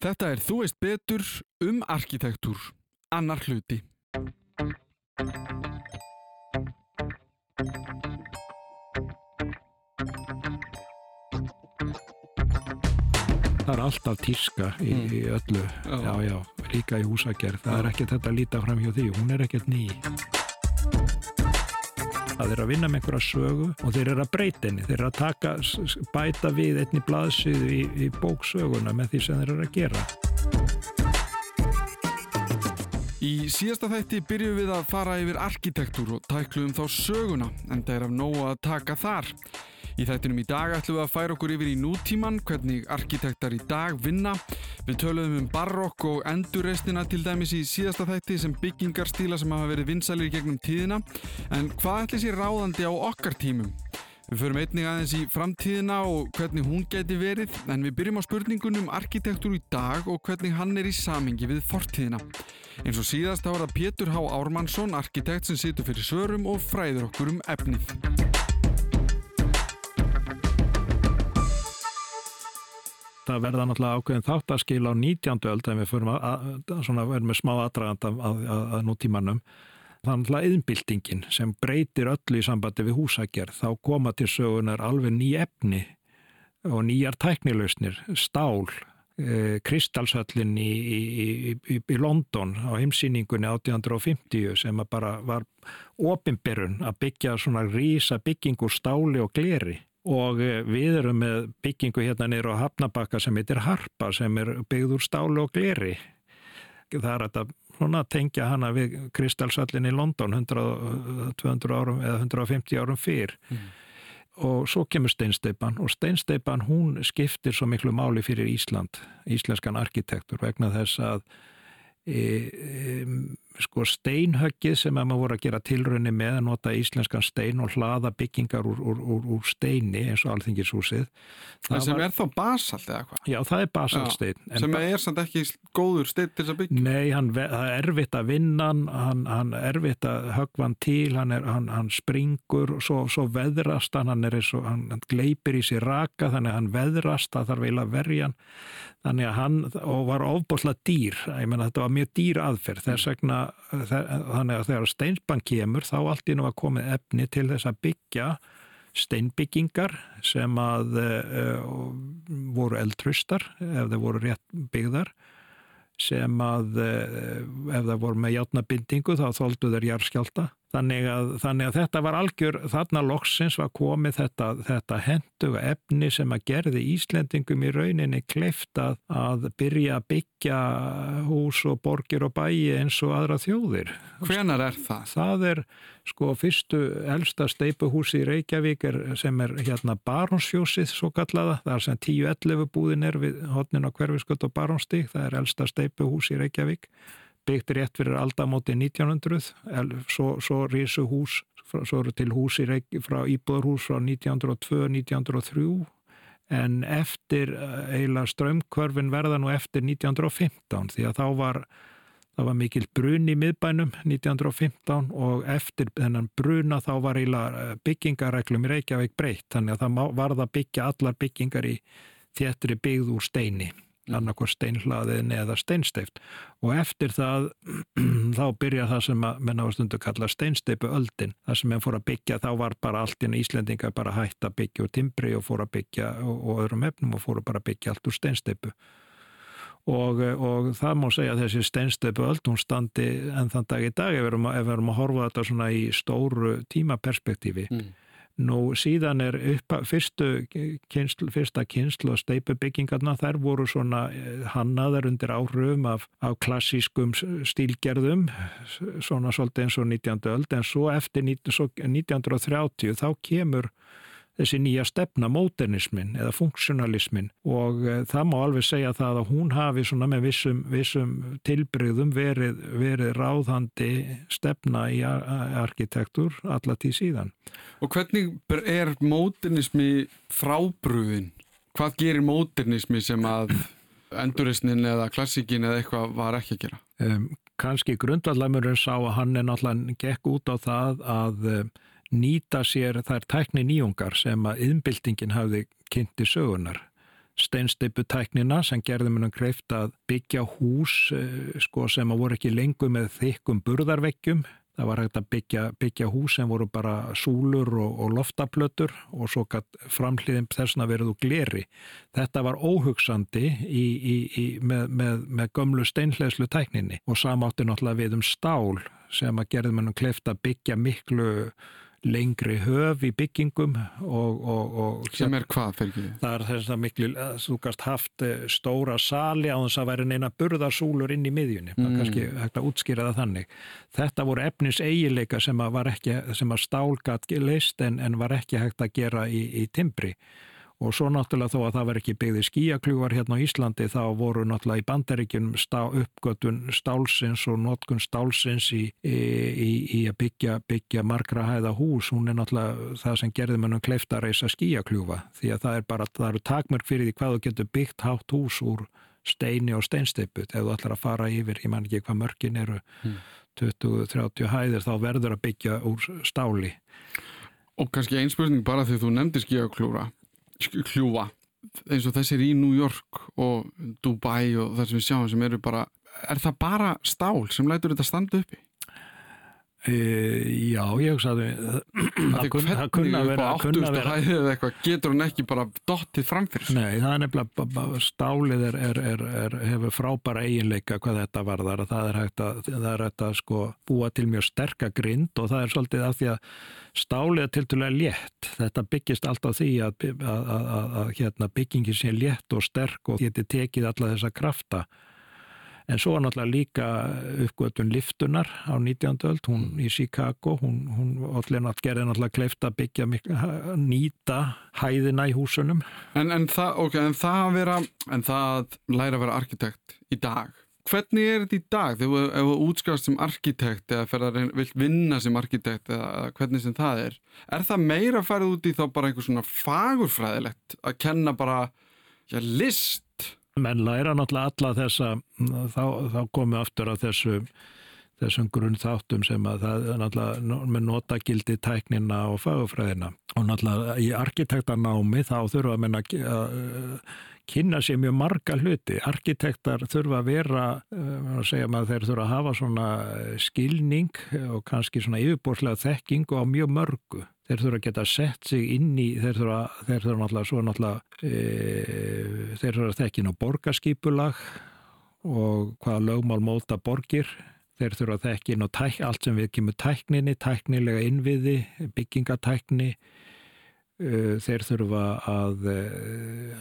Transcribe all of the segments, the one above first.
Þetta er Þú veist betur um arkitektúr, annar hluti. Það er alltaf tíska í, Mm. í öllu, Já. já, já, líka í húsagerð. Það er ekkert þetta að líta fram hjá því, hún er ekkert ný. Það er að vinna með einhverja sögu og þeir eru að breyta henni, þeir eru að taka, bæta við einni blaðsíðu í, í bóksöguna með því sem þeir eru að gera. Í síðasta þætti byrjum við að fara yfir arkitektúr og tækluðum þá söguna, en það er af nógu að taka þar. Í þættinum í dag ætlum við að færa okkur yfir í nútíman, hvernig arkitektar í dag vinna. Við töluðum um barokk og endurreistina til dæmis í síðasta þætti sem byggingarstíla sem hafa verið vinsælir í gegnum tíðina. En hvað ætli sér ráðandi á okkar tímum? Við förum einnig aðeins í framtíðina og hvernig hún geti verið, en við byrjum á spurningunum um arkitektúr í dag og hvernig hann er í samingi við fortíðina. Eins og síðast þá er það Pétur H. Ármannsson, arkitekt sem situr fyrir svörum og fræður okkur um efnið. Það verða náttúrulega ákveðin þáttaskil á 19. öld en við förum að, svona, verðum með smá aðdragand að, að, að, nútímanum. Það er náttúrulega yðnbyltingin sem breytir öllu í sambandi við húsagerð. Þá koma til sögunar alveg ný efni og nýjar tæknilausnir, stál, eh, kristalsöllin í, í, í, í, London á heimsýningunni 1850 sem bara var opimberun að byggja svona rísa byggingu úr stáli og gleri og eh, við erum með byggingu hérna niður á Hafnabakka sem heitir Harpa sem er byggð úr stáli og gleri. Það er þetta svona tengja hana við kristalsöllin í London 100, 200 árum eða 150 árum fyrr. Og svo kemur steinsteipan og steinsteipan hún skiptir svo miklu máli fyrir Ísland, íslenskan arkitektur vegna þess að sko steinhöggið sem að maður voru að gera tilraunni með að nota íslenskan stein og hlaða byggingar úr, úr, úr, úr steini eins og alþingishúsið Það sem er þá basalt eða hvað? Já, það er basaltstein en Sem er samt ekki góður steinn til þess að byggja. Nei, hann, það er erfitt að vinna hann, hann, er erfitt að höggva hann til, hann, er, hann, hann springur, svo, svo veðrast hann, og, hann, gleipir í sér raka, þannig að hann veðrast, það þarf eiginlega að verja hann, þannig að hann og var ofbúslega dýr, ég menna þetta var mjög dýr aðferð, þess vegna, þe- þannig að þegar steinsbann kemur, þá allt í nú að komið efni til þess að byggja steinbyggingar sem að uh, voru eldtrustar ef þeir voru rétt byggðar sem að uh, ef það voru með játnabindingu þá þóldu þeir jarðskjálta þannig að, þannig að þetta var algjör þarna loksins var komið þetta, þetta henduga efni sem að gerði Íslendingum í rauninni kleift að, byrja að byggja hús og borgir og bæi eins og aðra þjóðir. Hvenar er það? það er sko fyrstu elsta steipuhúsi í Reykjavík er, sem er hérna Baronsfjósið svo kallaða, það er sem 10-11 búðin er við hodnin á hverfiskött og Baronstík, það er elsta steipuhúsi í Reykjavík byggt rétt fyrir aldamóti 1900 el- svo, svo rísu hús svo eru til hús frá íbúðarhús frá 1902-1903 en eftir eh, eiginlega strömmkörfin verða nú eftir 1915 því að þá var Það var mikil brun í miðbænum 1915 og eftir þennan bruna þá var eiginlega eh, byggingareglum í Reykjavík breytt þannig að það má- varð að byggja allar byggingar í þéttri byggð úr steini annarkor steinhlaðin eða steinsteift og eftir það þá byrja það sem að menna á stundu kalla steinsteipu öldin það sem enn fór að byggja þá var bara allt inn Íslendinga bara hætt að byggja úr timbri og fór að byggja og, og öðrum efnum og fór að bara byggja allt úr steinsteipu og, og það má segja að þessi steinstöpu öll, hún standi enn þann dag í dag ef við erum að, ef við erum að horfa þetta svona í stóru tímaperspektífi. Mm. Nú síðan er upp, fyrstu kynsl, fyrsta kynslu og steipubyggingarna þær voru svona eh, hannaðar undir áhrifum af, af klassískum stílgerðum, svona svolítið eins og 19. öld, en svo eftir 19, svo 1930 þá kemur þessi nýja stefna, móternismin eða funksjonalismin og uh, það má alveg segja það að hún hafi svona með vissum, vissum tilbreyðum verið, verið ráðandi stefna í ar arkitektur alla tíð síðan. Og hvernig er módernismi frábrúðin? Hvað gerir módernismi sem að enduristnin eða klassíkin eða eitthvað var ekki að gera? Um, Kanski grundvallamurinn sá að hann er náttúrulega gekk út á það að um, nýta sér þær tækni nýjungar sem að yðnbyltingin hafði kynnti sögunar steinsteipu tæknina sem gerði munum kreift að byggja hús uh, sko, sem að voru ekki lengur með þykkum burðarvekkjum Það var hægt að byggja, byggja hús sem voru bara súlur og, og loftaplötur og svo framhliðin þessna verið úr gleri. Þetta var óhugsandi í, í, í, með, með, með gömlu steinlegslu tækninni. Og samátti náttúrulega við um stál sem að gerði mannum kleft að byggja miklu lengri höf í byggingum og, og, og sem er hvað fyrir ekki? Það er þess að miklu, þú kannst haft eh, stóra sali á þess að væri neina burðarsúlur inn í miðjunni, mm. kannski hægt að útskýra það þannig. Þetta voru efnis eigileika sem að, að stálgat leist en, en var ekki hægt að gera í, í timbri og svo náttúrulega þó að það verði ekki byggði skíakljúar hérna á Íslandi þá voru náttúrulega í bandaríkjum stá, uppgötun stálsins og notkun stálsins í, í, í, að byggja, byggja margra hæða hús, hún er náttúrulega það sem gerði mannum kleift að reysa skíakljúfa því að það er bara, það eru takmörk fyrir því hvað þú getur byggt hátt hús úr steini og steinsteiput ef þú ætlar að fara yfir, ég man ekki hvað mörkin eru hmm. 20-30 hæðir þá verður að byggja úr stáli. Og kannski einspurning bara því þú nefndir skíakljúra hljúa eins og þessir í New York og Dubai og það sem við sjáum sem eru bara, er það bara stál sem lætur þetta standa uppi? E, já, ég hugsaði það kunna vera, kunna vera eitthvað, getur hann ekki bara dottið framfyrir Nei, það er nefnilega stálið er, er, er, hefur frábæra eiginleika hvað þetta varðar. Það er hægt að, er hægt að sko, búa til mjög sterkagrind og það er svolítið af því að stálið er tildulega létt. Þetta byggist alltaf því að, að, að hérna, byggingin sé létt og sterk og geti tekið alla þessa krafta En svo er náttúrulega líka uppgötun liftunar á 19. öld, hún í Chicago, hún, hún gerði náttúrulega kleift að byggja nýta hæðina í húsunum. En, en, það, okay, en það að vera, en það læra að vera arkitekt í dag, hvernig er þetta í dag þegar þú útskast sem arkitekt eða fer að vilt vinna sem arkitekt eða hvernig sem það er, er það meira að fara út í þá bara einhver svona fagurfræðilegt að kenna bara, já, list menn læra náttúrulega alla þessa þá, þá komum aftur að þessu þessum grunn þáttum sem að það er náttúrulega með notagildi tæknina og fagufræðina og náttúrulega í arkitektarnámi þá þurfa að menna að kynna sér mjög marga hluti. Arkitektar þurfa að vera, að segja maður þeir þurfa að hafa svona skilning og kannski svona yfirbórslega þekking og á mjög mörgu þeir þurfa að geta sett sig inn í, þeir þurfa, þeir þurfa náttúrulega svo náttúrulega, e, þeir þurfa að þekkin á borgarskipulag og hvaða lögmál móta borgir, þeir þurfa að þekkin á tæk, allt sem við kemur tækninni, tæknilega innviði, byggingatækni, e, þeir þurfa að e,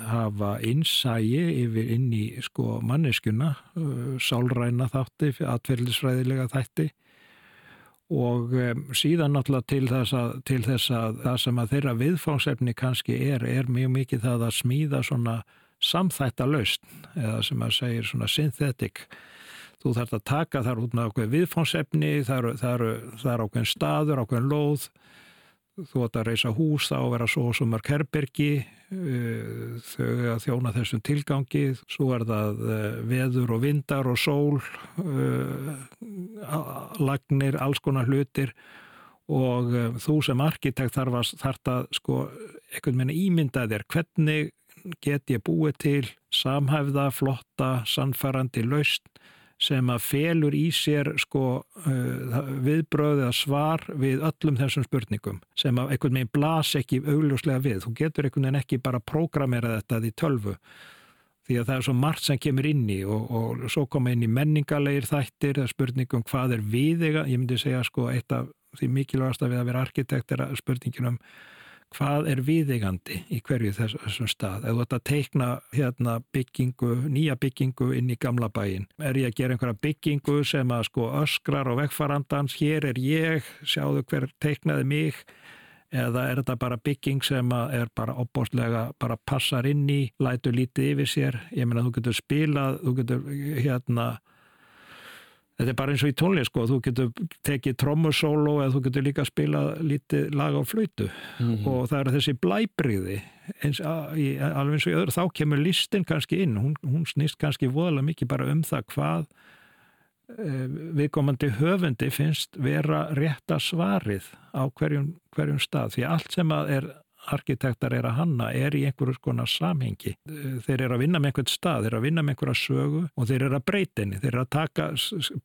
hafa innsægi yfir inn í sko manneskuna, sálræna þátti, atverðlisfræðilega þætti, og síðan náttúrulega til þess, að, til þess að það sem að þeirra viðfángsefni kannski er, er mjög mikið það að smíða svona samþætta laust eða sem að segir svona synthetic. Þú þarf að taka þar út með okkur viðfángsefni það eru okkur staður, okkur lóð. Þú ætti að reysa hús þá að vera svo sem er kerbergi þau að þjóna þessum tilgangi. Svo er það veður og vindar og sól lagnir, alls konar hlutir og þú sem arkitekt þarf að, að sko, einhvern veginn ímynda þér hvernig get ég búið til samhæfða, flotta, sannfærandi laust sem að felur í sér sko uh, viðbröð eða svar við öllum þessum spurningum sem að einhvern veginn blas ekki augljóslega við. Þú getur einhvern veginn ekki bara prógramera þetta í tölvu því að það er svo margt sem kemur inn í og, og svo koma inn í menningalegir þættir eða spurningum hvað er viðega. Ég myndi segja sko eitt af því mikilvægast að við að vera arkitekt er spurningin um hvað er viðegandi í hverju þessum stað. Ætti að teikna hérna, byggingu, nýja byggingu inn í gamla bæin, er ég að gera einhverja byggingu sem að sko öskrar og vegfarandans, hér er ég, sjáðu hver teiknaði mig, eða er þetta bara bygging sem er bara opbóstlega, bara passar inn í, lætu lítið yfir sér, ég meina þú getur spilað, þú getur hérna Þetta er bara eins og í tónlist sko, þú getur tekið trommusólo eða þú getur líka spila lítið lag á flöytu mm -hmm. og það er þessi blæbriði, alveg eins og í öðru, þá kemur listin kannski inn, hún, hún snýst kannski voðalega mikið bara um það hvað viðkomandi höfundi finnst vera rétta svarið á hverjum, hverjum stað, því allt sem að er arkitektar er að hanna er í einhverjum konar samhengi. Þeir eru að vinna með einhvern stað, þeir eru að vinna með einhverja sögu og þeir eru að breyta henni, þeir eru að taka,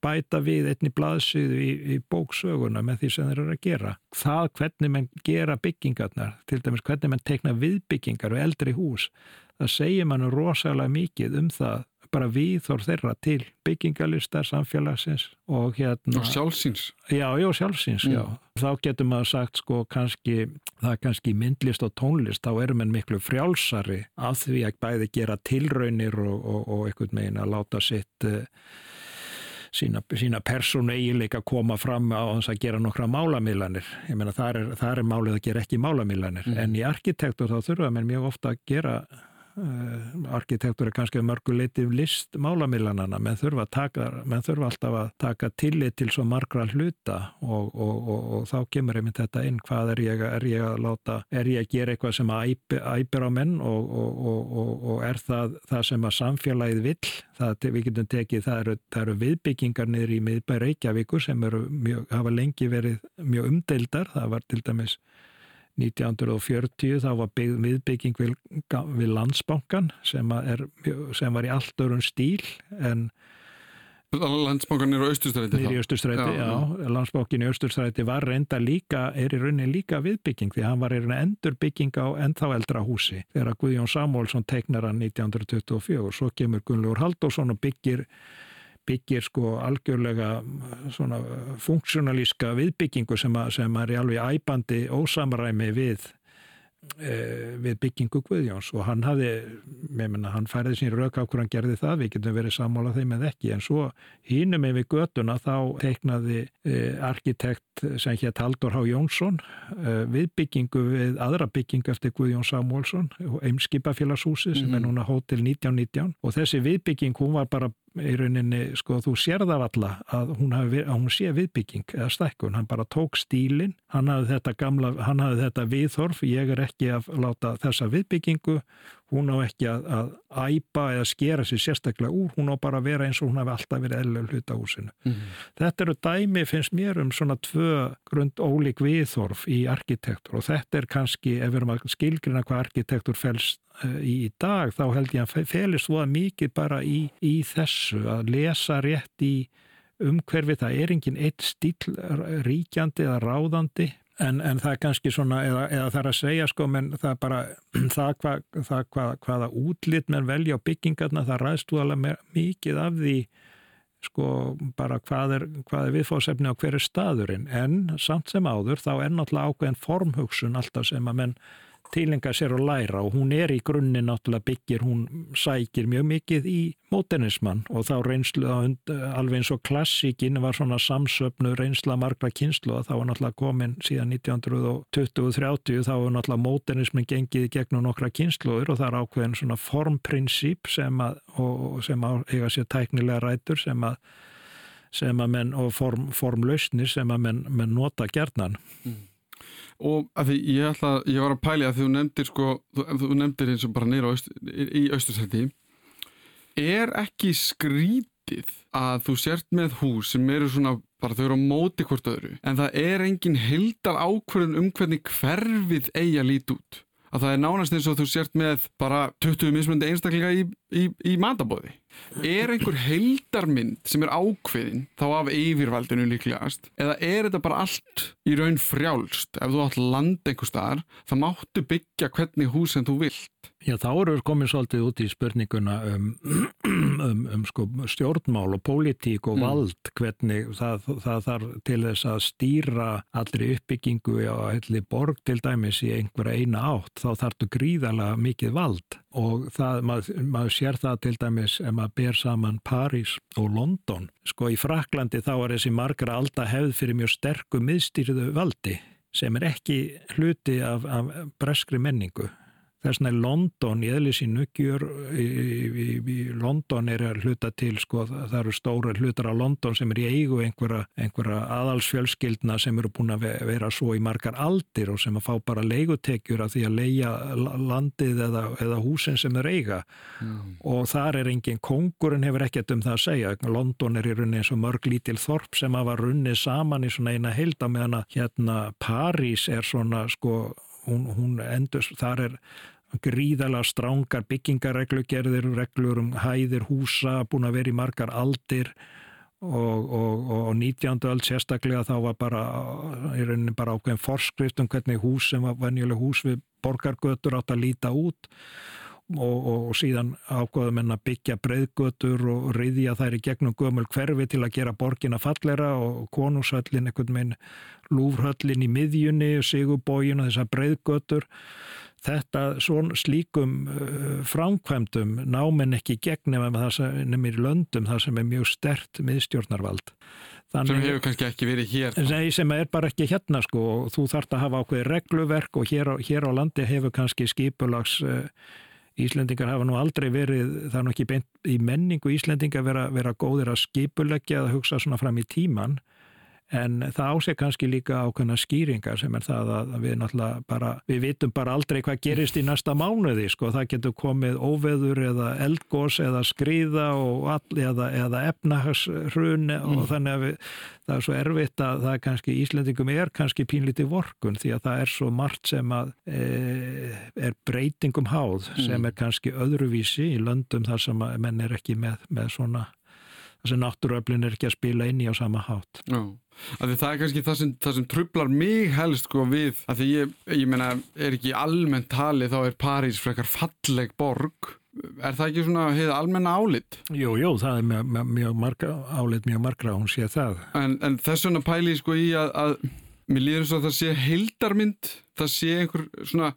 bæta við einni blaðsíðu í, í bóksöguna með því sem þeir eru að gera. Það hvernig mann gera byggingarnar, til dæmis hvernig mann tekna viðbyggingar og eldri hús, það segir mann rosalega mikið um það bara viðþór þeirra til byggingalistar samfélagsins og hérna... Og sjálfsins. Já, já, sjálfsins, mm. já. Þá getur maður sagt sko kannski, það er kannski myndlist og tónlist, þá erum við miklu frjálsari af því að bæði gera tilraunir og, og, og einhvern veginn að láta sitt... Uh, sína, sína persónu eiginleika koma fram á þess að gera nokkra málamílanir. Ég meina það er, er málið að gera ekki málamílanir. Mm. En í arkitektur þá þurfa mér mjög ofta að gera arkitektur er kannski mörguleiti list málamillanana, menn þurfa, taka, menn þurfa alltaf að taka tillit til svo margra hluta og, og, og, og þá kemur einmitt þetta inn. Hvað er ég, er ég að láta, er ég að gera eitthvað sem að æpir á menn og er það það sem að samfélagið vill, það við getum tekið, það eru, það eru viðbyggingar niður í miðbæri Reykjavíkur sem eru mjög, hafa lengi verið mjög umdeildar, það var til dæmis 1940 þá var byggð miðbygging við, við landsbankan sem, sem var í allt örum stíl en Landsbankan er á Östurstræti þá? Í Östurstræti, já. já. Landsbankin í Östurstræti var reynda líka, er í rauninni líka viðbygging því hann var rauninni endurbygging á ennþá eldra húsi þegar Guðjón Samúlsson teiknar hann 1924 svo kemur Gunnlaugur Haldósson og byggir byggir sko algjörlega svona funksjonalíska viðbyggingu sem, að, sem er í alveg æbandi ósamræmi við e, við byggingu Guðjóns og hann hafði, ég menna, hann færði sín rauk á hvernig hann gerði það, við getum verið sammálað þeim eða ekki, en svo hínum við göduna þá teiknaði e, arkitekt sem hétt Haldur Há Jónsson e, viðbyggingu við aðra byggingu eftir Guðjón Samúlsson Eimskipafélagshúsi sem mm -hmm. er mhm. núna Hótel 1919 og þessi viðbygging hún var bara í rauninni, sko, þú sér það alla að hún, hafi, að hún sé viðbygging eða stækkun, hann bara tók stílin hann hafði þetta gamla, hann hafði þetta viðhorf, ég er ekki að láta þessa viðbyggingu, hún á ekki að, að æpa eða skera sér sérstaklega úr, hún á bara að vera eins og hún hafi alltaf verið eðlega hluta húsinu. Mm -hmm. þetta eru dæmi, finnst mér um svona tvö grund ólík viðhorf í arkitektur og þetta er kannski, ef við erum að skilgrina hvað arkitektur fælst Eh, í dag þá held ég að felist voða mikið bara í, í þessu að lesa rétt í umhverfi, það er enginn eitt stíl ríkjandi eða ráðandi en, en það er kannski svona, eða, eða það er að segja sko, menn það er bara það, hva, það hva, hvaða útlitt menn velja á byggingarna, það ræðst þú alveg mikið af því sko bara hvað er, hvað er viðfóðsefni á hverju staðurinn. En samt sem áður þá er náttúrulega ákveðin formhugsun alltaf sem að menn tilenga sér og læra og hún er í grunninn náttúrulega byggir, hún sækir mjög mikið í móternismann og þá reynslu alveg eins og klassíkin var svona samsöfnu reynsla margra kynslu og þá var náttúrulega komin síðan 1920-30 þá var náttúrulega móternismin gengið gegnum nokkra kynsluður og það er ákveðin svona formprinsíp sem að, og, sem að eiga sér tæknilega rætur sem að sem að menn, og form, formlausnir sem að menn, menn nota gerðnan. Mm og að því ég ætla, ég var að pæli að þú nefndir sko, þú, þú nefndir eins og bara neyra í austursætti er ekki skrítið að þú sért með hús sem eru svona, bara þau eru á móti hvort öðru, en það er engin heldar ákverðin um hvernig hverfið eigi að líti út? Að það er nánast eins og þú sért með bara 20 mismundi einstaklega í, í, í matabóði Er einhver heildarmynd sem er ákveðin þá af yfirvaldinu líklegast eða er þetta bara allt í raun frjálst ef þú átt land einhver staðar þá máttu byggja hvernig hús en þú vilt? Já þá eru við komin svolítið út í spurninguna um, um, um sko, stjórnmál og pólitík og mm. vald hvernig það, það þarf til þess að stýra allri uppbyggingu á helli borg til dæmis í einhverja eina átt þá þarftu gríðalega mikið vald og það, maður, maður sér það til dæmis ef maður ber saman París og London. Sko í Fraklandi þá er þessi margra alda hefð fyrir mjög sterku miðstýrðu valdi sem er ekki hluti af, af breskri menningu Vegna er London í eðli sínu gjör, í, í, í London er að hluta til, sko, það eru stóra hlutar á London sem er í eigu einhverja, einhverja aðalsfjölskyldna sem eru búin að vera svo í margar aldir og sem að fá bara leigutekjur að því að leia landið eða, eða húsin sem er eiga mm. og þar er engin kongurinn hefur ekkert um það að segja. London er í rauninni eins og mörg lítil þorp sem var runnið saman í svona eina heilda meðan að hérna París er svona sko hún, hún endur, þar er gríðalega strángar byggingareglugerðir, reglur um hæðir húsa, búin að vera í margar aldir og, og, og 19. öld sérstaklega þá var bara, í rauninni bara ákveðin forskrift um hvernig hús sem var venjuleg hús við borgargötur átt að líta út og, og síðan ákveðum en að byggja breyðgötur og riðja þær í gegnum gömul hverfi til að gera borgina fallera og konúshöllin, einhvern veginn lúfrhöllin í miðjunni, sigubógin og þessar breyðgötur þetta svon slíkum uh, framkvæmdum náminn ekki sem er í löndum það sem er mjög stert miðstjórnarvald. Þannig, sem hefur kannski ekki verið hér Nei, sem er bara ekki hérna sko og þú þart að hafa ákveði regluverk og hér á, hér á landi hefur kannski skipulags uh, Íslendingar hafa nú aldrei verið, það er nú ekki beint í menningu Íslendingar vera, vera góðir að skipulegja að hugsa svona fram í tíman En það áseg kannski líka ákveðna skýringar sem er það að við náttúrulega bara, við vitum bara aldrei hvað gerist í næsta mánuði sko. Það getur komið óveður eða eldgós eða skrýða all, eða, eða efnahagsrun mm. og þannig að við, það er svo erfitt að það er kannski, Íslandingum er kannski pínliti vorkun því að það er svo margt sem að e, er breytingum háð mm. sem er kannski öðruvísi í löndum þar sem menn er ekki með, með svona þess að náttúruöflin er ekki að spila inn í á sama hátt. Því það er kannski það sem, það sem trublar mig helst sko við, af því ég, ég meina, er ekki almennt tali þá er París frekar falleg borg, er það ekki svona hefði almenna álit? Jú, jú, það er mjög, mjög marga, álit mjög margra, hún sé það. En, en þess vegna pæli sko í að, að mér líður þess að það sé heildarmynd, það sé einhver svona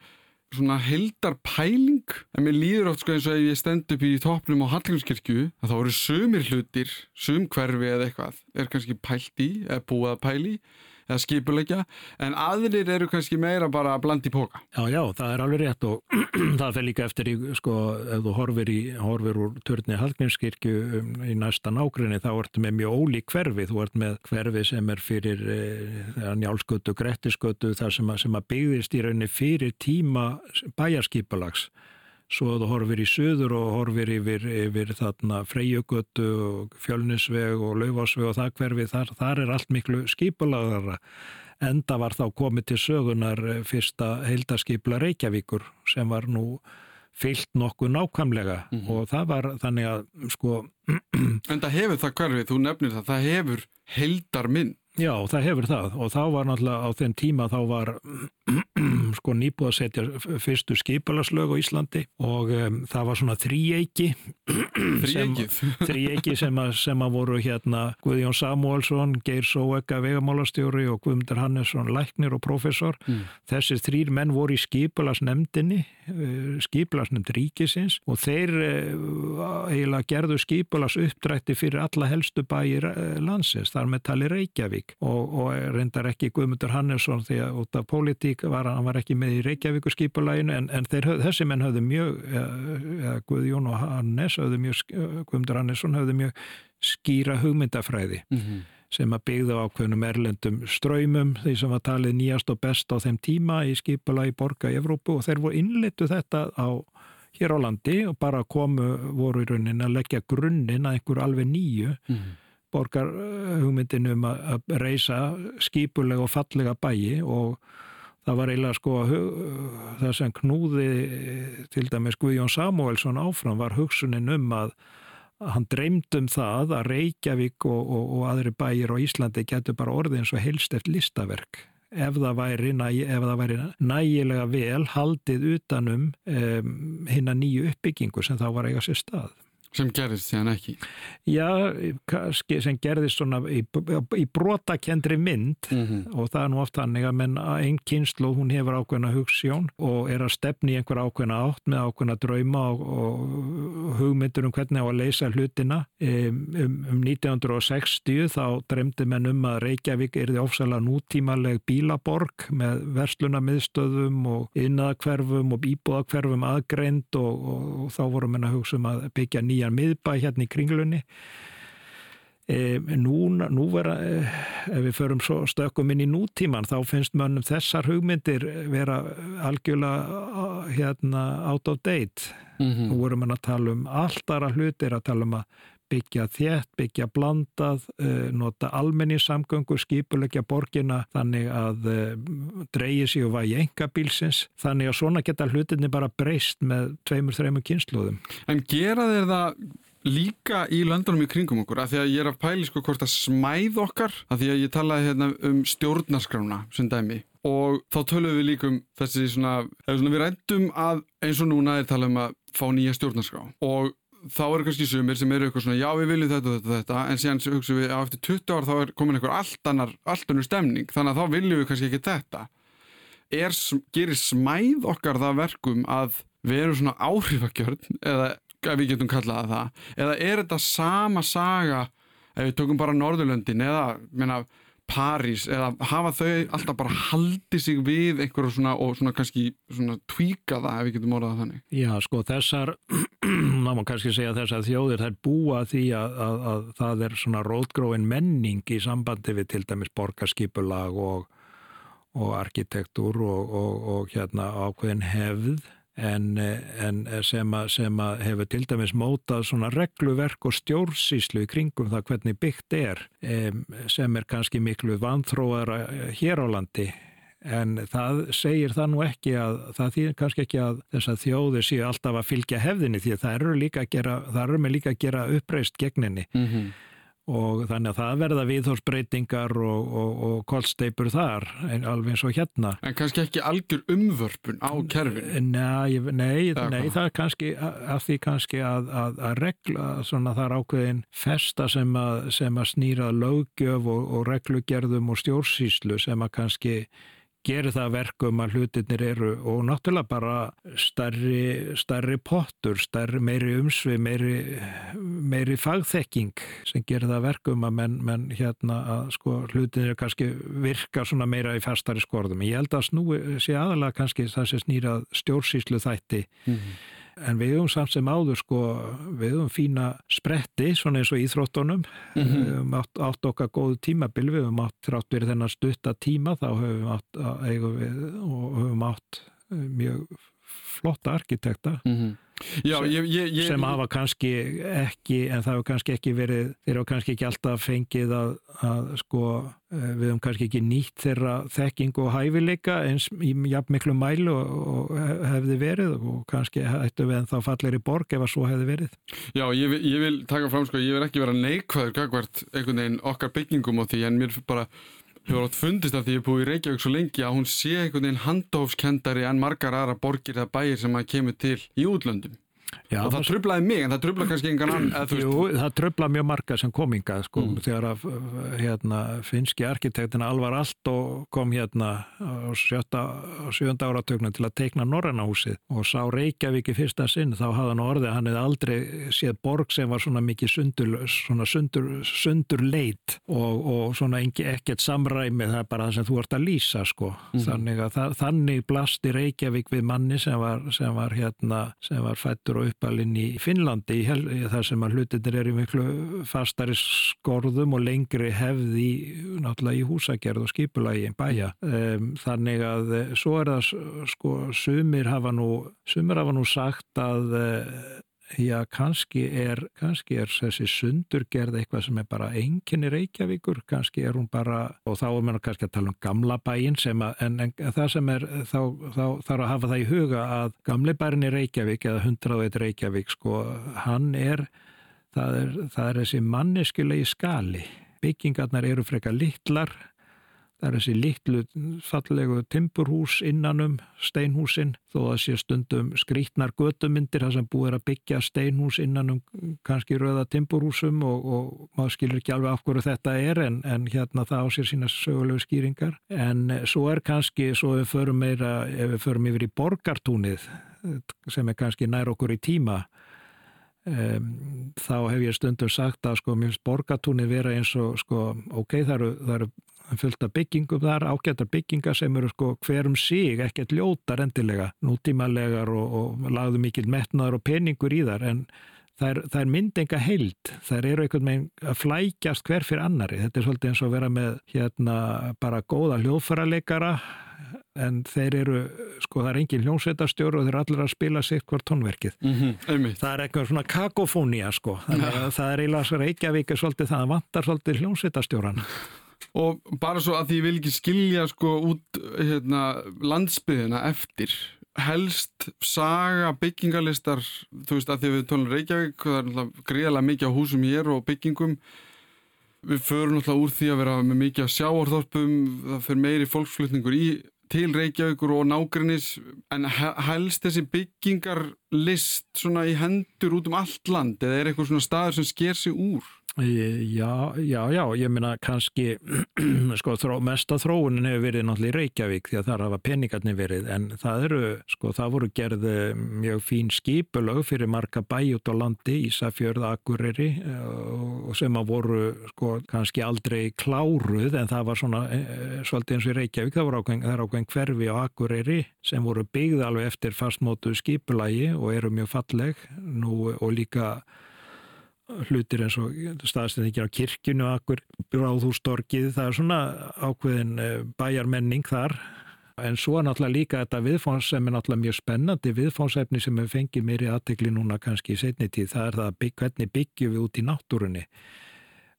svona heldar pæling en mér líður oft sko eins og ef ég stend upp í toppnum á Hallgrímskirkju að þá eru sömur hlutir, söm hverfi eða eitthvað er kannski pælt í eða búið að pæli eða skipulegja en aðrir eru kannski meira bara að blandi póka. Já, já, það er alveg rétt og það fer líka eftir í, sko, ef þú horfir, í, horfir úr törni Hallgrímskirkju um, í næsta nákrenni þá ertu með mjög ólík hverfi, þú ert með hverfi sem er fyrir e, njálskötu, grettiskötu, það sem að, sem að byggðist í rauninni fyrir tíma bæjarskipulags svo þú horfir í söður og horfir yfir, yfir þarna freyjögötu og fjölnisveg og laufásveg og það hverfi þar, þar er allt miklu skipulagðara. Enda var þá komið til sögunar fyrsta heildaskipla Reykjavíkur sem var nú fyllt nokkuð nákvæmlega. Mm -hmm. og það var þannig að sko En það hefur það hverfið, þú nefnir það, það hefur heildar mynd Já, það hefur það og þá var náttúrulega á þenn tíma þá var sko nýbúið að setja fyrstu skipalaslög á Íslandi og um, það var svona þrýeiki þrýeiki sem, sem að voru hérna Guðjón Samuelsson, Geir Sóega vegamálastjóri og Guðmundur Hannesson læknir og professor. Mm. Þessir þrýr menn voru í skipalasnemdini uh, skipalasnemd ríkisins og þeir uh, eiginlega gerðu skipalas uppdrætti fyrir alla helstu bæir uh, landsins, þar með tali Reykjavík og, og reyndar ekki Guðmundur Hannesson því að út af pólitík var hann var ekki með í Reykjavíkur skipulæginu en, en þeir, þessi menn höfðu mjög eða Guðjón og Hannes höfðu mjög, Guðmundur Hannesson höfðu mjög skýra hugmyndafræði mm -hmm. Sem að byggða á ákveðnum erlendum ströymum því sem var talið nýjast og best á þeim tíma í skipulægi borga í Evrópu og þeir voru innlitu þetta á hér á landi og bara komu voru í raunin að leggja grunninn að einhver alveg nýju. Mm -hmm borgar eh, hugmyndinu um að reysa skipulega og fallega bæi og það var eiginlega sko það sem knúði til dæmis Guðjón Samuelsson áfram var hugsunin um að hann dreymd um það að Reykjavík og, og, og aðri bæir á Íslandi getur bara orðið eins og helst eftir listaverk ef það væri, næ, ef það væri nægilega vel haldið utanum um, hinn að nýju uppbyggingu sem þá var eiga sér stað. Sem gerðist síðan ekki? Já, sem gerðist svona í, í brotakendri mynd mm -hmm. og það er nú oft hannig að einn kynslu, hún hefur ákveðna hugssjón og er að stefni í einhver ákveðna átt með ákveðna drauma og, og hugmyndur um hvernig á að leysa hlutina. Um, um 1960 þá dremdi menn um að Reykjavík er því ofsalega nútímaleg bílaborg með verslunamiðstöðum og innaðakverfum og íbúðakverfum aðgreind og, og, og þá voru menn að hugsa um að byggja nýja nýjan miðbæ hérna í kringlunni e, nú, nú vera e, ef við förum stökkum inn í nútíman þá finnst mönnum þessar hugmyndir vera algjörlega hérna out of date mm -hmm. nú vorum við að tala um alltara hlutir að tala um að byggja þétt, byggja blandað, uh, nota almenningssamgöngu, skipulegja borgina þannig að dreyja sig og vægi enga bílsins. Þannig að svona geta hlutinni bara breyst með tveimur, þreimur kynsluðum. En gera þeir það líka í löndunum í kringum okkur að því að ég er að pæli sko hvort að smæð okkar að því að ég talaði hérna um stjórnarskrána sem dæmi og þá töluðum við líkum þessi svona, svona við rættum að eins og núna er talað um að fá nýja stjórnarskrá og þá eru kannski sumir sem eru eitthvað svona já við viljum þetta og þetta, þetta. En síðan hugsaum við að eftir 20 ár þá er komin eitthvað allt annar, allt annar stemning. Þannig að þá viljum við kannski ekki þetta. Er, gerir smæð okkar það verkum að við erum svona áhrifakjörn eða ef við getum kallaða það eða er þetta sama saga ef við tökum bara Norðurlöndin eða menna, París eða hafa þau alltaf bara haldið sig við einhverju svona og svona kannski svona tvíka það ef við getum orðað þannig? Já sko þessar ná maður kannski segja þessar þjóðir þær búa því að, að, að það er svona rótgróin menning í sambandi við til dæmis borgarskipulag og, og arkitektúr og, og, og hérna ákveðin hefð en, en sem, að, sem að hefur til dæmis mótað svona regluverk og stjórnsíslu í kringum það hvernig byggt er sem er kannski miklu vanþróara hér á landi. En það segir það nú ekki að það þýðir kannski ekki að þess að þjóðir séu alltaf að fylgja hefðinni því það eru líka að gera, það eru með líka að gera uppreist gegninni mm -hmm og þannig að það verða viðhórsbreytingar og, og, og kollsteipur þar alveg eins og hérna En kannski ekki algjör umvörpun á kerfinu? Nei, nei, nei það er kannski að því kannski að, að, að regla svona þar ákveðin festa sem að, sem að snýra lögjöf og, og reglugerðum og stjórnsýslu sem að kannski gerir það verkum að hlutinir eru og náttúrulega bara starri, starri pottur, starri meiri umsvið, meiri, meiri fagþekking sem gerir það verkum að menn, menn hérna að sko hlutinir kannski virka svona meira í fastari skorðum. Ég held að snúi sé aðalega kannski það sem snýrað stjórnsýslu þætti mm -hmm en við höfum samt sem áður sko, við höfum fína spretti svona eins og íþróttunum mm -hmm. við höfum átt, átt okkar góðu tímabil við höfum átt þrátt verið þennan stutta tíma þá höfum átt við, og höfum átt mjög flotta arkitekta mm -hmm. Já, sem, ég, ég, ég, sem hafa kannski ekki en það hefur kannski ekki verið þeir hafa kannski ekki alltaf fengið að, að sko eh, við hefum kannski ekki nýtt þeirra þekking og hæfileika eins í jafn miklu mælu og, og hefði verið og kannski ættu við en þá fallir í borg ef að svo hefði verið. Já, ég vil taka fram sko, ég vil ekki vera neikvæður gagvart einhvern veginn okkar byggingum á því en mér bara hefur átt fundist af því að ég er búið í Reykjavík svo lengi að hún sé einhvern veginn handófskendari en margar aðra borgir eða bæir sem að kemur til í útlöndum Já, og það tröflaði mig en það tröflaði kannski engan annan Jú, það tröflaði mjög marga sem kominga sko, mm. þegar að hérna, finski arkitektina Alvar Alto kom hérna á sjönda áratögnum til að teikna Norrannahúsið og sá Reykjavík í fyrsta sinn þá hafði hann orðið, hann hefði aldrei séð borg sem var svona mikið sundur, svona sundur, sundur leit og, og svona ekkert samræmi það er bara það sem þú ert að lýsa sko. mm. þannig að það, þannig blasti Reykjavík við manni sem var, sem var, hérna, sem var fættur og uppalinn í Finnlandi þar sem að hlutinir eru miklu fastari skorðum og lengri hefði náttúrulega í húsagerð og skipulagi bæja. Um, þannig að eh, svo er það sko sumir hafa nú, sumir hafa nú sagt að uh, Já, kannski er, kannski er þessi sundurgerð eitthvað sem er bara enginni Reykjavíkur, kannski er hún bara, og þá er mér kannski að tala um gamla bæin sem að, en, en það sem er, þá, þá þarf að hafa það í huga að gamli bærin í Reykjavík eða 101 Reykjavík, sko, hann er, það er, það er þessi manneskilegi skali. Byggingarnar eru frekar littlar, Það er þessi litlu fallegu timburhús innanum steinhúsin þó að sé stundum skrítnar gödumyndir þar sem búið er að byggja steinhús innanum kannski rauða timburhúsum og, og maður skilur ekki alveg af hverju þetta er en, en hérna það á sér sína sögulegu skýringar. En svo er kannski, svo við förum, meira, við förum yfir í borgartúnið sem er kannski nær okkur í tíma um, þá hef ég stundum sagt að sko mjög borgartúnið vera eins og sko ok, það eru, það eru fullt af byggingum þar, ágættar byggingar sem eru sko hverum sig, ekkert ljótar endilega, nútímalegar og, og lagðu mikil metnaður og peningur í þar en það er, það myndinga heild, það eru einhvern veginn að flækjast hver fyrir annari, þetta er svolítið eins og vera með hérna bara góða hljóðfærarleikara en þeir eru, sko það er engin hljómsveitastjóru og þeir eru allir að spila sitt hvort tónverkið. Mm -hmm. Það er eitthvað svona kakofónia sko, þannig að það er eiginlega Reykjavík er svolítið það að vantar svolítið hljómsveitastjóran. Og bara svo að því ég vil ekki skilja sko út hérna, landsbyðina eftir. Helst saga byggingarlistar þú veist að því við tónum Reykjavík það er náttúrulega greiðalega mikið á húsum hér og byggingum. Við förum náttúrulega úr því að vera með mikið á sjáarþorpum það fyrir meiri fólksflutningur í til Reykjavíkur og nágrinnis en helst þessi byggingarlist svona í hendur út um allt land eða er eitthvað svona staður sem sker sig úr? Já, já, já, ég minna kannski sko þró, mesta þróunin hefur verið náttúrulega í Reykjavík því að það hafa peningarnir verið en það eru, sko það voru gerði eh, mjög fín skipulög fyrir marga bæ út á landi, Ísafjörð, Akureyri og sem að voru sko kannski aldrei kláruð en það var svona svolítið eins og í Reykjavík, það voru ákveðin, ákveðin hverfi á Akureyri sem voru byggð alveg eftir fastmótu skipulagi og eru mjög falleg nú og líka hlutir eins og staðstæðingir á kirkjunu akkur bráðhústorkið, það er svona ákveðin eh, bæjarmenning þar. En svo náttúrulega líka þetta viðfáns sem er náttúrulega mjög spennandi viðfánsefni sem hefur fengið mér í aðtegli núna kannski í setni tíð, það er það hvernig byggjum við út í náttúrunni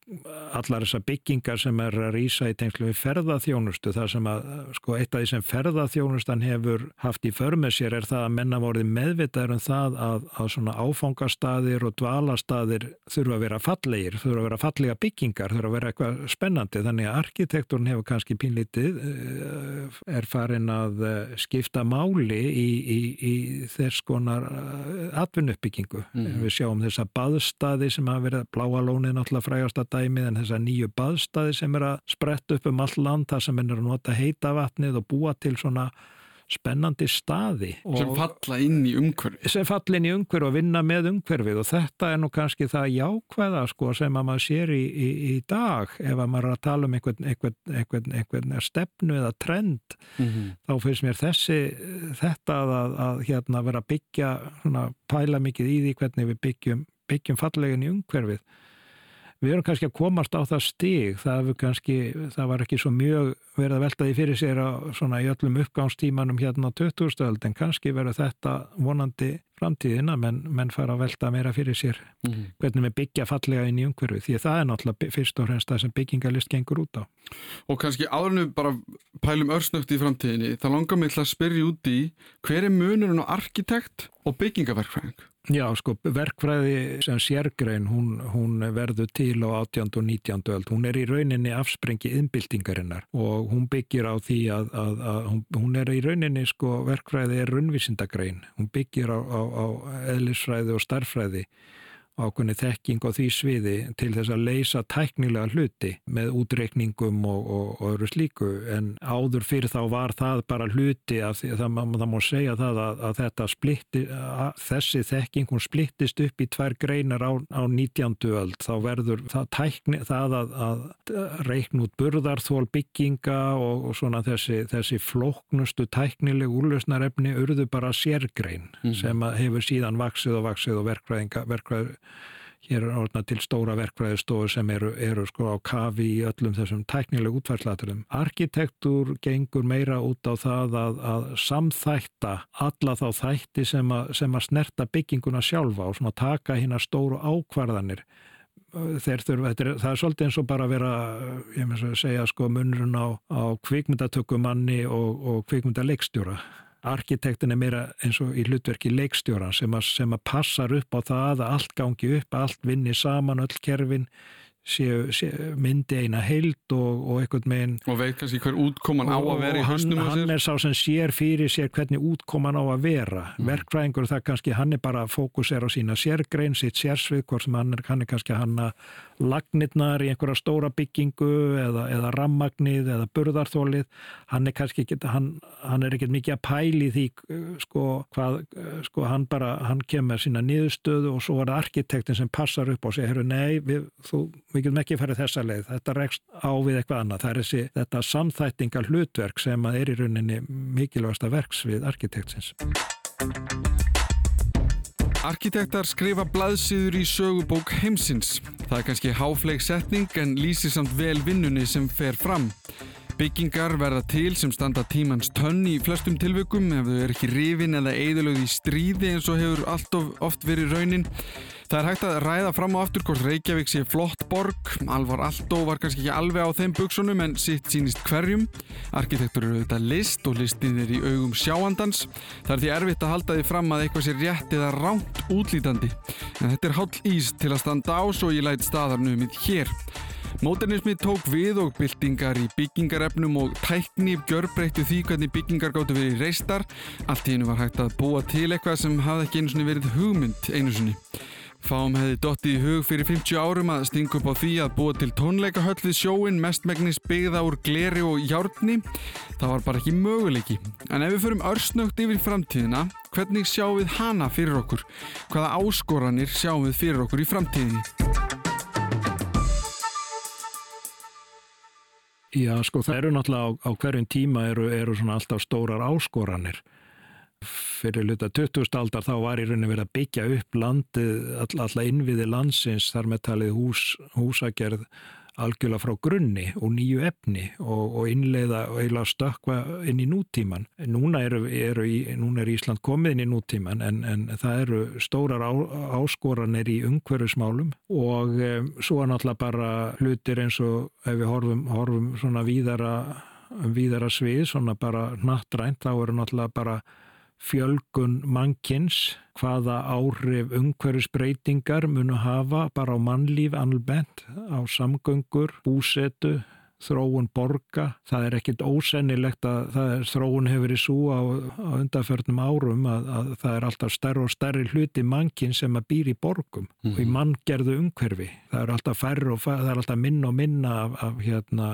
allar þessar byggingar sem er að rýsa í tengslu við ferðaþjónustu þar sem að, sko, eitt af því sem ferðaþjónustan hefur haft í förmið sér er það að menna vorið meðvitaður um það að, að svona áfangastadir og dvalastadir þurfa að vera fallegir, þurfa að vera fallega byggingar, þurfa að vera eitthvað spennandi þannig að arkitekturn hefur kannski pínlítið eh, er farin að eh, skipta máli í, í, í þess konar eh, atvinnuppbyggingu. Mm. Við sjáum þessa baðstaði sem hafa verið bláalónið náttúrulega frægast að dæmið en þessar nýju baðstaði sem er að spretta upp um all land þar sem er að nota heita vatnið og búa til svona spennandi staði. Sem falla inn í umhverfi. Sem falla inn í umhverfi og vinna með umhverfið og þetta er nú kannski það jákvæða sko sem að maður sér í, í, í dag ef að maður er að tala um einhvern, einhvern, einhvern, einhvern stefnu eða trend mm -hmm. þá finnst mér þessi þetta að, að hérna vera að byggja svona, pæla mikið í því hvernig við byggjum, byggjum fallegin í umhverfið við erum kannski að komast á það stig það, kannski, það var ekki svo mjög verið að velta því fyrir sér á, svona, í öllum uppgánstímanum hérna á 2000 en kannski verður þetta vonandi framtíðina menn, menn fara að velta meira fyrir sér mm -hmm. hvernig við byggja fallega inn í umhverfu því það er náttúrulega fyrst og fremst það sem byggingalist gengur út á. Og kannski áðurnu bara pælum örsnögt í framtíðinni það langar mig til að spyrja út í hver er munurinn á arkitekt og byggingaverkfræðing? Já, sko, verkfræði sem sérgrein, hún, hún verður til á 18. og 19. öld. Hún er í rauninni afsprengi innbyltingarinnar og hún byggir á því að, að, að hún er í rauninni, sko, verkfræði er raunvísindagrein. Hún byggir á, á, á eðlisfræði og starfræði ákveðni þekking á því sviði til þess að leysa tæknilega hluti með útreikningum og, og, og öðru slíku en áður fyrir þá var það bara hluti að það, það má segja það að, að þetta splitti, að þessi þekking hún splittist upp í tvær greinar á, á 19. öld þá verður það tækni það að, að reikn út burðarþól bygginga og, og svona þessi, þessi flóknustu tæknileg úrlausnarefni urðu bara sérgrein mm. sem hefur síðan vaksið og vaksið og verkvæðinga verkvæð hér er orðna til stóra verkfræðistofur sem eru, eru sko á kafi í öllum þessum tæknileg útfærslaturum. Arkitektur gengur meira út á það að, að samþætta alla þá þætti sem að, sem að snerta bygginguna sjálfa og svona taka hérna stóru ákvarðanir. Þurfa, er, það er svolítið eins og bara að vera, ég með að segja sko munrun á, á kvikmyndatökumanni og, og kvikmyndaleikstjóra arkitektin er meira eins og í hlutverki leikstjóran sem að, sem að passar upp á það að allt gangi upp, allt vinni saman öll kerfin séu, séu myndi eina heild og, og eitthvað með einn og veit kannski hver útkoman á að vera í höstum hann, hann er sá sem sér fyrir sér hvernig útkoman á að vera mm. verkfræðingur það kannski hann er bara fókus er á sína sérgrein, sitt sérsvið hvort sem hann er, hann er kannski hann að lagnirnar í einhverja stóra byggingu eða, eða rammagnið eða burðarþólið hann er kannski ekki hann, hann er ekkert mikið að pæli því sko, hvað, sko hann bara hann kemur sína niðurstöðu og svo er það arkitektin sem passar upp og segir nei, við, þú, við getum ekki farið þessa leið. Þetta rekst á við eitthvað annað. Það er þessi, þetta samþættingar hlutverk sem er í rauninni mikilvægasta verks við arkitektsins Arkitektar skrifa blaðsýður í sögubók heimsins. Það er kannski háfleik setning en lýsir samt vel vinnunni sem fer fram. Byggingar verða til sem standa tímans tönn í flestum tilvökum ef þau er ekki rifin eða eidulögð í stríði eins og hefur allt of oft verið raunin. Það er hægt að ræða fram á aftur hvort Reykjavík sé flott borg. Alvar Aldó var kannski ekki alveg á þeim buksunum en sitt sínist hverjum. Arkitektur eru auðvitað list og listin er í augum sjáandans. Það er því erfitt að halda því fram að eitthvað sé rétt eða ránt útlítandi. En þetta er hálf ís til að standa á svo ég læt staðarnumið hér. Modernismi tók við og byltingar í byggingarefnum og tækni gjörbreyttu því hvernig byggingar gáttu verið reistar. Allt í einu var hægt að búa til eitthvað sem hafði ekki einu sinni verið hugmynd einu sinni. Fáum hefði dottið í hug fyrir 50 árum að stinga upp á því að búa til tónleikahöll við sjóin mestmægnis byggða úr gleri og hjárni. Það var bara ekki möguleiki. En ef við förum örsnögt yfir framtíðina, hvernig sjáum við hana fyrir okkur? Hvaða áskoranir sjáum við fyrir okkur í framtíðinni? Já, sko, það eru náttúrulega á, á hverjum tíma eru, eru svona alltaf stórar áskoranir. Fyrir luta 20. aldar þá var í rauninni verið að byggja upp landið, all, alla innviði landsins, þar með talið hús, húsagerð algjörlega frá grunni og nýju efni og, og innleiða og eiginlega stökka inn í nútíman. Núna, eru, eru í, núna er Ísland komið inn í nútíman en, en það eru stórar á, áskoranir í umhverfismálum og um, svo er náttúrulega bara hlutir eins og ef við horfum, horfum svona víðara, víðara svið, svona bara nattrænt, þá eru náttúrulega bara fjölgun mannkins, hvaða áhrif umhverfisbreytingar munu hafa bara á mannlíf almennt, á samgöngur, búsetu, þróun borga. Það er ekkit ósennilegt að er, þróun hefur verið svo á, á undarförnum árum að, að það er alltaf stærri og stærri hluti mannkinn sem að býr í borgum mm -hmm. og í mhm. manngerðu umhverfi. Það er alltaf færri og færri, það er alltaf minna og minna af, af hérna,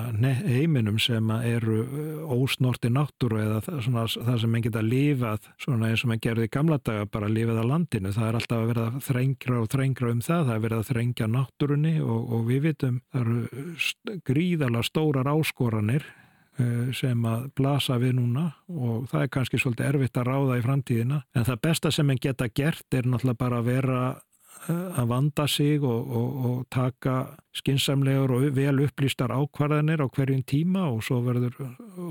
heiminum sem eru ósnorti náttúru eða það, svona, það sem mann geta lifað svona eins og mann gerði í gamla daga bara lifað á landinu. Það er alltaf að verða þrengra og þrengra um það. Það er verið að þrengja náttúrunni og, og við vitum það eru gríðala stórar áskoranir eh, sem að blasa við núna og það er kannski svolítið erfitt að ráða í framtíðina. En það besta sem en geta gert er náttúrulega bara að vera að vanda sig og, og, og taka skinsamlegur og vel upplýstar ákvarðanir á hverjum tíma og svo verður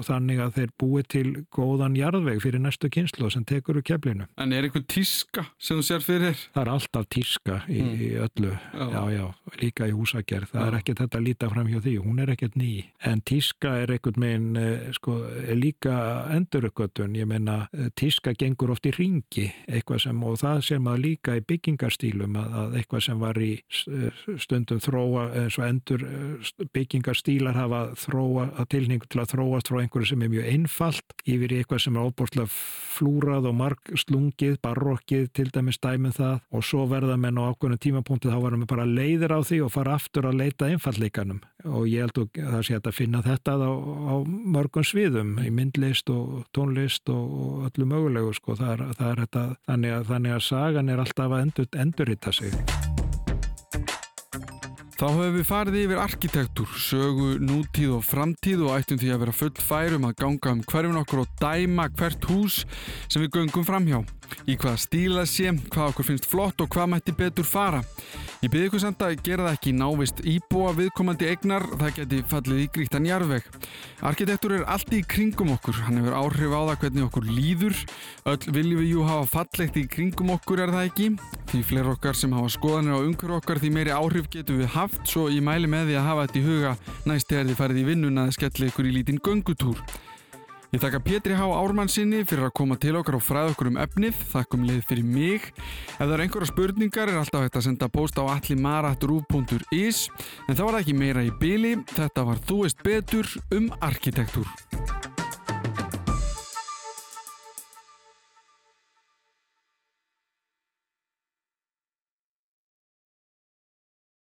þannig að þeir búi til góðan jarðveg fyrir næstu kynslu sem tekur úr keflinu. En er einhvern tíska sem þú sér fyrir? Það er alltaf tíska í, mm. í öllu, já. já, já, líka í húsagerð. Það já. er ekkert þetta að líta fram hjá því, hún er ekkert ný. En tíska er einhvern meginn, eh, sko, er líka endurökkvötun. Ég meina, eh, tíska gengur oft í ringi, eitthvað sem, og það sem að líka í byggingarstílum, að, að eitthvað sem var í eh, stundum þróa eins og endur eh, byggingarstílar hafa þróa, að tilningu til að þróast frá einhverju sem er mjög einfalt yfir eitthvað sem er óbúrslega flúrað og marg slungið, barokkið til dæmis dæmið það. Og svo verða menn á ákveðinu tímapunkti þá varum við bara leiðir á því og fara aftur að leita einfallleikanum og ég held að það sé að finna þetta á, á mörgum sviðum í myndlist og tónlist og öllu mögulegu sko. Það er, það er þetta, þannig að, þannig að sagan er alltaf að endur, endurrita sig. Þá höfum við farið yfir arkitektúr, sögu, nútíð og framtíð og ættum því að vera full færum að ganga um hverjum okkur og dæma hvert hús sem við göngum framhjá. Í hvaða stíla sé, hvað okkur finnst flott og hvað mætti betur fara. Ég byrði ykkur samt að gera það ekki návist íbúa viðkomandi egnar, það geti fallið í grítan jarðveg. Arkitektur er allt í kringum okkur, hann hefur áhrif á það hvernig okkur líður. Öll viljum við jú hafa fallegt í kringum okkur er það ekki. Því fleir okkar sem hafa skoðanir á umhverju okkar því meiri áhrif getum við haft, svo ég mæli með því að hafa þetta í huga næst þegar þið farið í vinnun að skella ykkur í lítinn göngutúr. Ég þakka Pétri Há Ármann sinni fyrir að koma til okkar og fræða okkur um efnið, þakkum leið fyrir mig. Ef það eru einhverja spurningar er alltaf hægt að senda post á allimarat.ru.is en það var ekki meira í byli, þetta var Þú veist betur um arkitektúr.